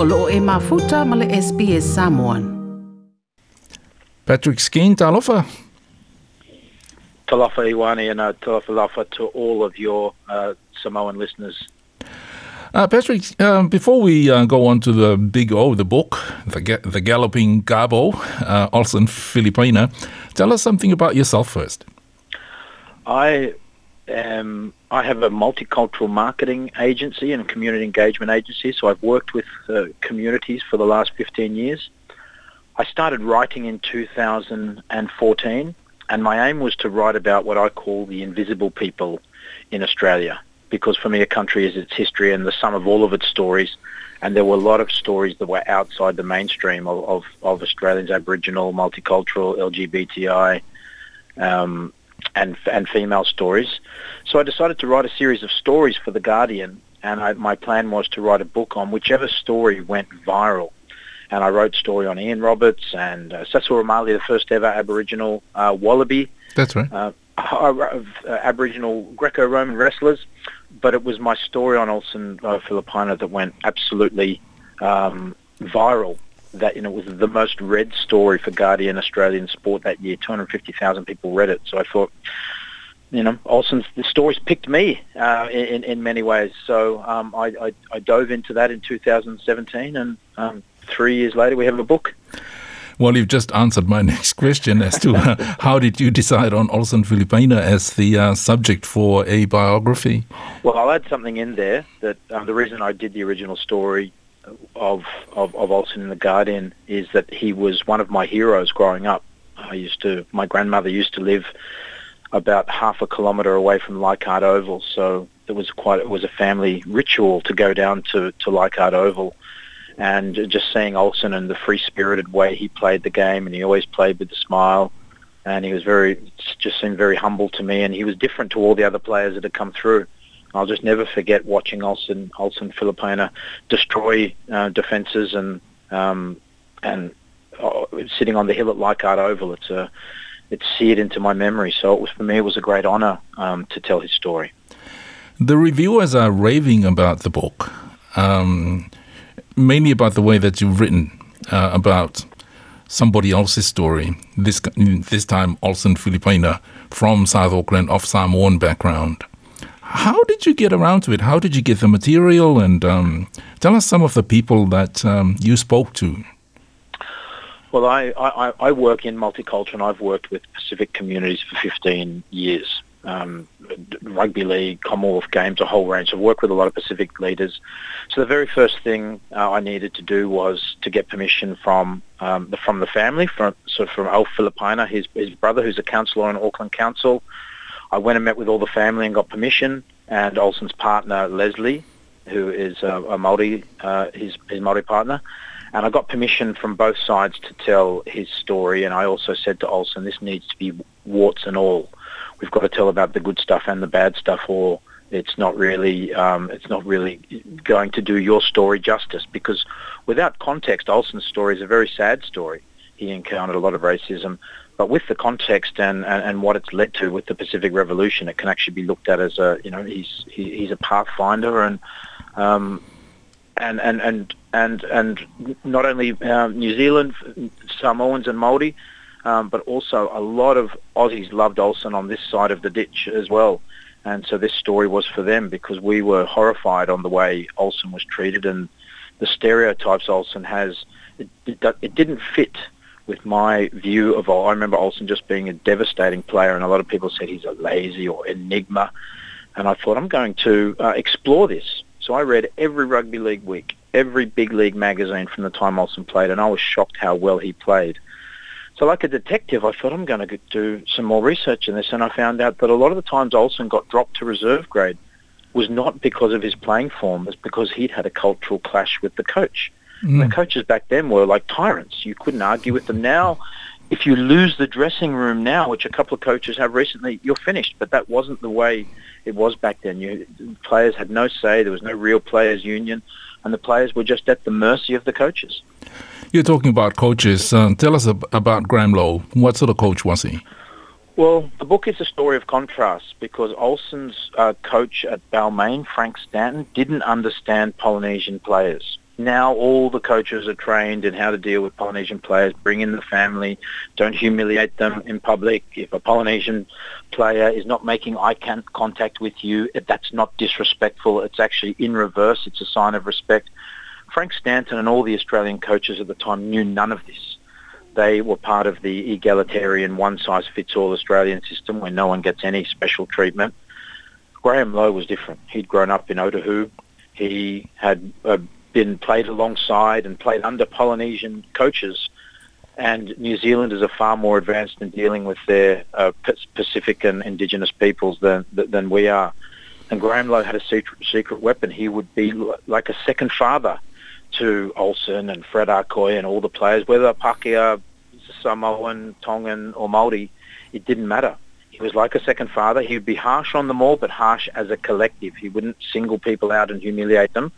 o loo e mafuta ma le SBS Samoan. Patrick Skene, talofa. Talofa Iwani and uh, talofa lafa to all of your uh, Samoan listeners. Uh, Patrick, uh, before we uh, go on to the big O, the book, The, Ga- the Galloping Gabo, uh, in Filipaina, tell us something about yourself first. I am. I have a multicultural marketing agency and community engagement agency, so I've worked with uh, communities for the last 15 years. I started writing in 2014, and my aim was to write about what I call the invisible people in Australia, because for me, a country is its history and the sum of all of its stories. And there were a lot of stories that were outside the mainstream of, of, of Australians, Aboriginal, multicultural, LGBTI, um, and and female stories. So I decided to write a series of stories for the Guardian, and I, my plan was to write a book on whichever story went viral. And I wrote a story on Ian Roberts and uh, Cecil Ramalli, the first ever Aboriginal uh, wallaby, That's right. uh, of uh, Aboriginal Greco-Roman wrestlers. But it was my story on Olsen uh, Filipaina that went absolutely um, viral. That you know was the most read story for Guardian Australian Sport that year. 250,000 people read it. So I thought, you know, Olsen's the stories picked me uh, in in many ways. So um, I, I I dove into that in 2017, and um, three years later we have a book. Well, you've just answered my next question as to uh, how did you decide on Olsen Filipaina as the uh, subject for a biography? Well, I'll add something in there that um, the reason I did the original story of, of, of Olsen in the Guardian is that he was one of my heroes growing up. I used to, my grandmother used to live about half a kilometre away from Leichhardt Oval, so it was quite, it was a family ritual to go down to, to Leichhardt Oval. And just seeing Olsen and the free-spirited way he played the game, and he always played with a smile, and he was very, just seemed very humble to me, and he was different to all the other players that had come through. I'll just never forget watching Olsen, Olsen Filipaina destroy uh, defences and um, and uh, sitting on the hill at Leichhardt Oval. It's a it's seared into my memory. So it was for me it was a great honour um, to tell his story. The reviewers are raving about the book, um, mainly about the way that you've written uh, about somebody else's story. This this time, Olsen Filipaina from South Auckland, of Samoan background. How did you get around to it? How did you get the material? And um, tell us some of the people that um, you spoke to. Well, I, I, I work in multicultural and I've worked with Pacific communities for 15 years. Um, rugby league, Commonwealth Games, a whole range. I've worked with a lot of Pacific leaders. So the very first thing uh, I needed to do was to get permission from um, the, from the family, from so from Alf Filipaina, his, his brother, who's a councillor on Auckland Council. I went and met with all the family and got permission, and Olsen's partner Leslie, who is a, a Maori, uh, his his Maori partner, and I got permission from both sides to tell his story. And I also said to Olsen, this needs to be warts and all. We've got to tell about the good stuff and the bad stuff, or it's not really um, it's not really going to do your story justice. Because without context, Olsen's story is a very sad story. He encountered a lot of racism, but with the context and, and, and what it's led to with the Pacific Revolution, it can actually be looked at as a you know he's he, he's a pathfinder and um, and and and and and not only um, New Zealand, Samoans and Maori, um, but also a lot of Aussies loved Olsen on this side of the ditch as well. And so this story was for them because we were horrified on the way Olsen was treated and the stereotypes Olsen has. It, it, it didn't fit with my view of all, I remember Olsen just being a devastating player, and a lot of people said he's a lazy or enigma. And I thought I'm going to uh, explore this. So I read every rugby league week, every big league magazine from the time Olsen played, and I was shocked how well he played. So like a detective, I thought I'm going to do some more research in this, and I found out that a lot of the times Olsen got dropped to reserve grade was not because of his playing form, it's because he'd had a cultural clash with the coach. Mm. The coaches back then were like tyrants. You couldn't argue with them. Now, if you lose the dressing room now, which a couple of coaches have recently, you're finished. But that wasn't the way it was back then. You, players had no say. There was no real players' union, and the players were just at the mercy of the coaches. You're talking about coaches. Uh, tell us ab- about Graham Lowe. What sort of coach was he? Well, the book is a story of contrast because Olsen's uh, coach at Balmain, Frank Stanton, didn't understand Polynesian players. Now all the coaches are trained in how to deal with Polynesian players, bring in the family, don't humiliate them in public. If a Polynesian player is not making eye contact with you, that's not disrespectful. It's actually in reverse. It's a sign of respect. Frank Stanton and all the Australian coaches at the time knew none of this. They were part of the egalitarian one-size-fits-all Australian system where no one gets any special treatment. Graham Lowe was different. He'd grown up in Otahu. He had uh, been played alongside and played under Polynesian coaches. And New Zealanders are far more advanced in dealing with their uh, Pacific and indigenous peoples than than we are. And Graham Lowe had a secret, secret weapon. He would be like a second father to Olsen and Fred Arkoi and all the players, whether Pakeha, Samoan, Tongan or Māori, it didn't matter. He was like a second father. He would be harsh on them all, but harsh as a collective. He wouldn't single people out and humiliate them.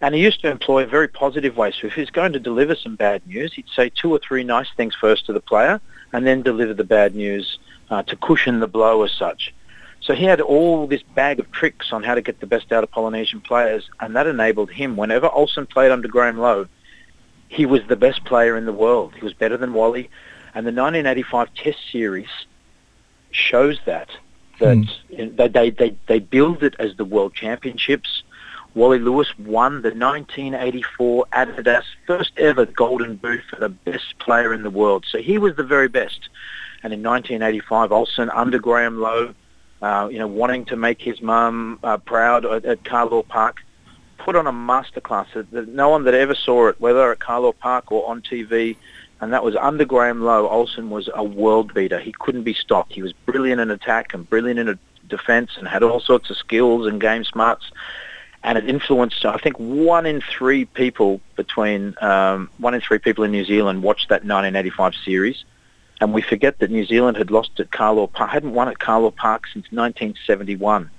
And he used to employ a very positive way. So if he was going to deliver some bad news, he'd say two or three nice things first to the player and then deliver the bad news uh, to cushion the blow as such. So he had all this bag of tricks on how to get the best out of Polynesian players, and that enabled him, whenever Olsen played under Graham Lowe, he was the best player in the world. He was better than Wally. And the 1985 Test Series shows that, that mm. they, they, they build it as the World Championships. Wally Lewis won the 1984 Adidas first ever Golden Boot for the best player in the world. So he was the very best. And in 1985, Olsen under Graham Lowe, uh, you know, wanting to make his mum uh, proud at, at Carlaw Park, put on a masterclass that no one that ever saw it, whether at Carlaw Park or on TV, and that was under Graham Lowe. Olsen was a world beater. He couldn't be stopped. He was brilliant in attack and brilliant in defence and had all sorts of skills and game smarts. And it influenced, I think, one in three people between um, one in three people in New Zealand watched that 1985 series. And we forget that New Zealand had lost at Carlaw Park, hadn't won at Carlaw Park since 1971.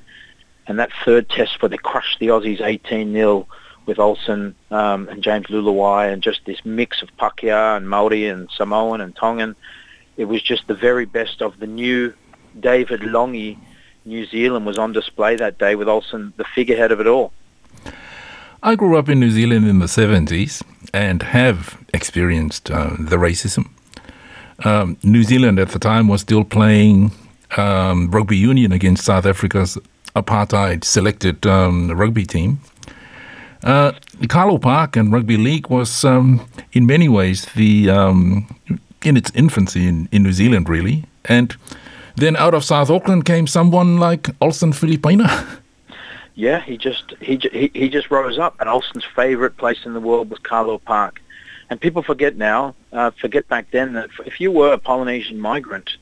And that third test where they crushed the Aussies 18-0 with Olsen um, and James Leuluai and just this mix of Pakeha and Maori and Samoan and Tongan. It was just the very best of the new David Lange New Zealand was on display that day with Olsen the figurehead of it all. I grew up in New Zealand in the 70s and have experienced uh, the racism. Um, New Zealand at the time was still playing um, rugby union against South Africa's apartheid selected um, rugby team. Uh, Carlaw Park and rugby league was, um, in many ways, the um, in its infancy in, in New Zealand, really. And then out of South Auckland came someone like Olsen Filipaina. Yeah, he just he, he he just rose up, and Olsen's favourite place in the world was Carlaw Park. And people forget now, uh, forget back then that if you were a Polynesian migrant,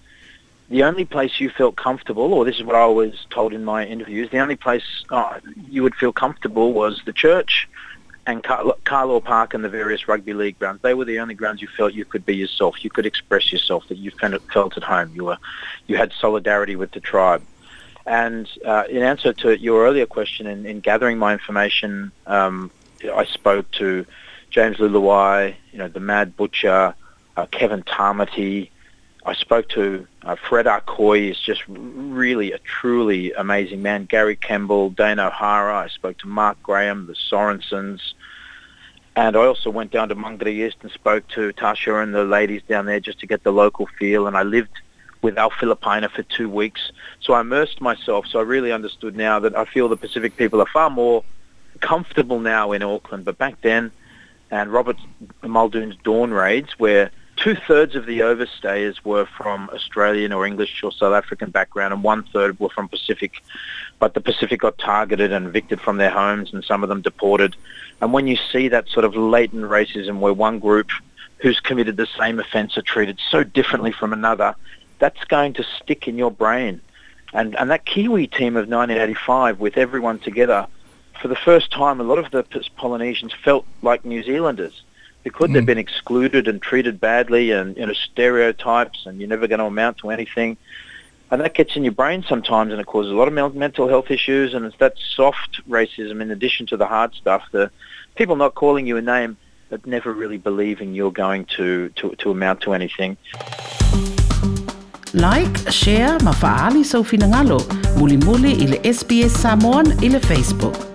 the only place you felt comfortable, or this is what I was told in my interviews, the only place uh, you would feel comfortable was the church and Car- Park and the various rugby league grounds. They were the only grounds you felt you could be yourself. You could express yourself, that you felt at home. You were, you had solidarity with the tribe. And uh, in answer to your earlier question, in, in gathering my information, um, I spoke to James Leuluai, you know, the Mad Butcher, uh, Kevin Tamati, I spoke to uh, Fred Arkoi, is just really a truly amazing man. Gary Kemble, Dane O'Hara. I spoke to Mark Graham, the Sorensens. And I also went down to Mangere East and spoke to Tasha and the ladies down there just to get the local feel. And I lived with Al Filipaina for two weeks. So I immersed myself. So I really understood now that I feel the Pacific people are far more comfortable now in Auckland. But back then, and Robert Muldoon's Dawn Raids, where two-thirds of the overstayers were from Australian or English or South African background and one-third were from Pacific. But the Pacific got targeted and evicted from their homes and some of them deported. And when you see that sort of latent racism where one group who's committed the same offence are treated so differently from another, that's going to stick in your brain. And, and that Kiwi team of 1985 with everyone together, for the first time, a lot of the Polynesians felt like New Zealanders because mm. they've been excluded and treated badly and you know stereotypes and you're never going to amount to anything. And that gets in your brain sometimes and it causes a lot of mental health issues and it's that soft racism in addition to the hard stuff the people not calling you a name but never really believing you're going to, to, to amount to anything. Like share mafaali sa ufinangalo muli muli ile SBS Samoan ile Facebook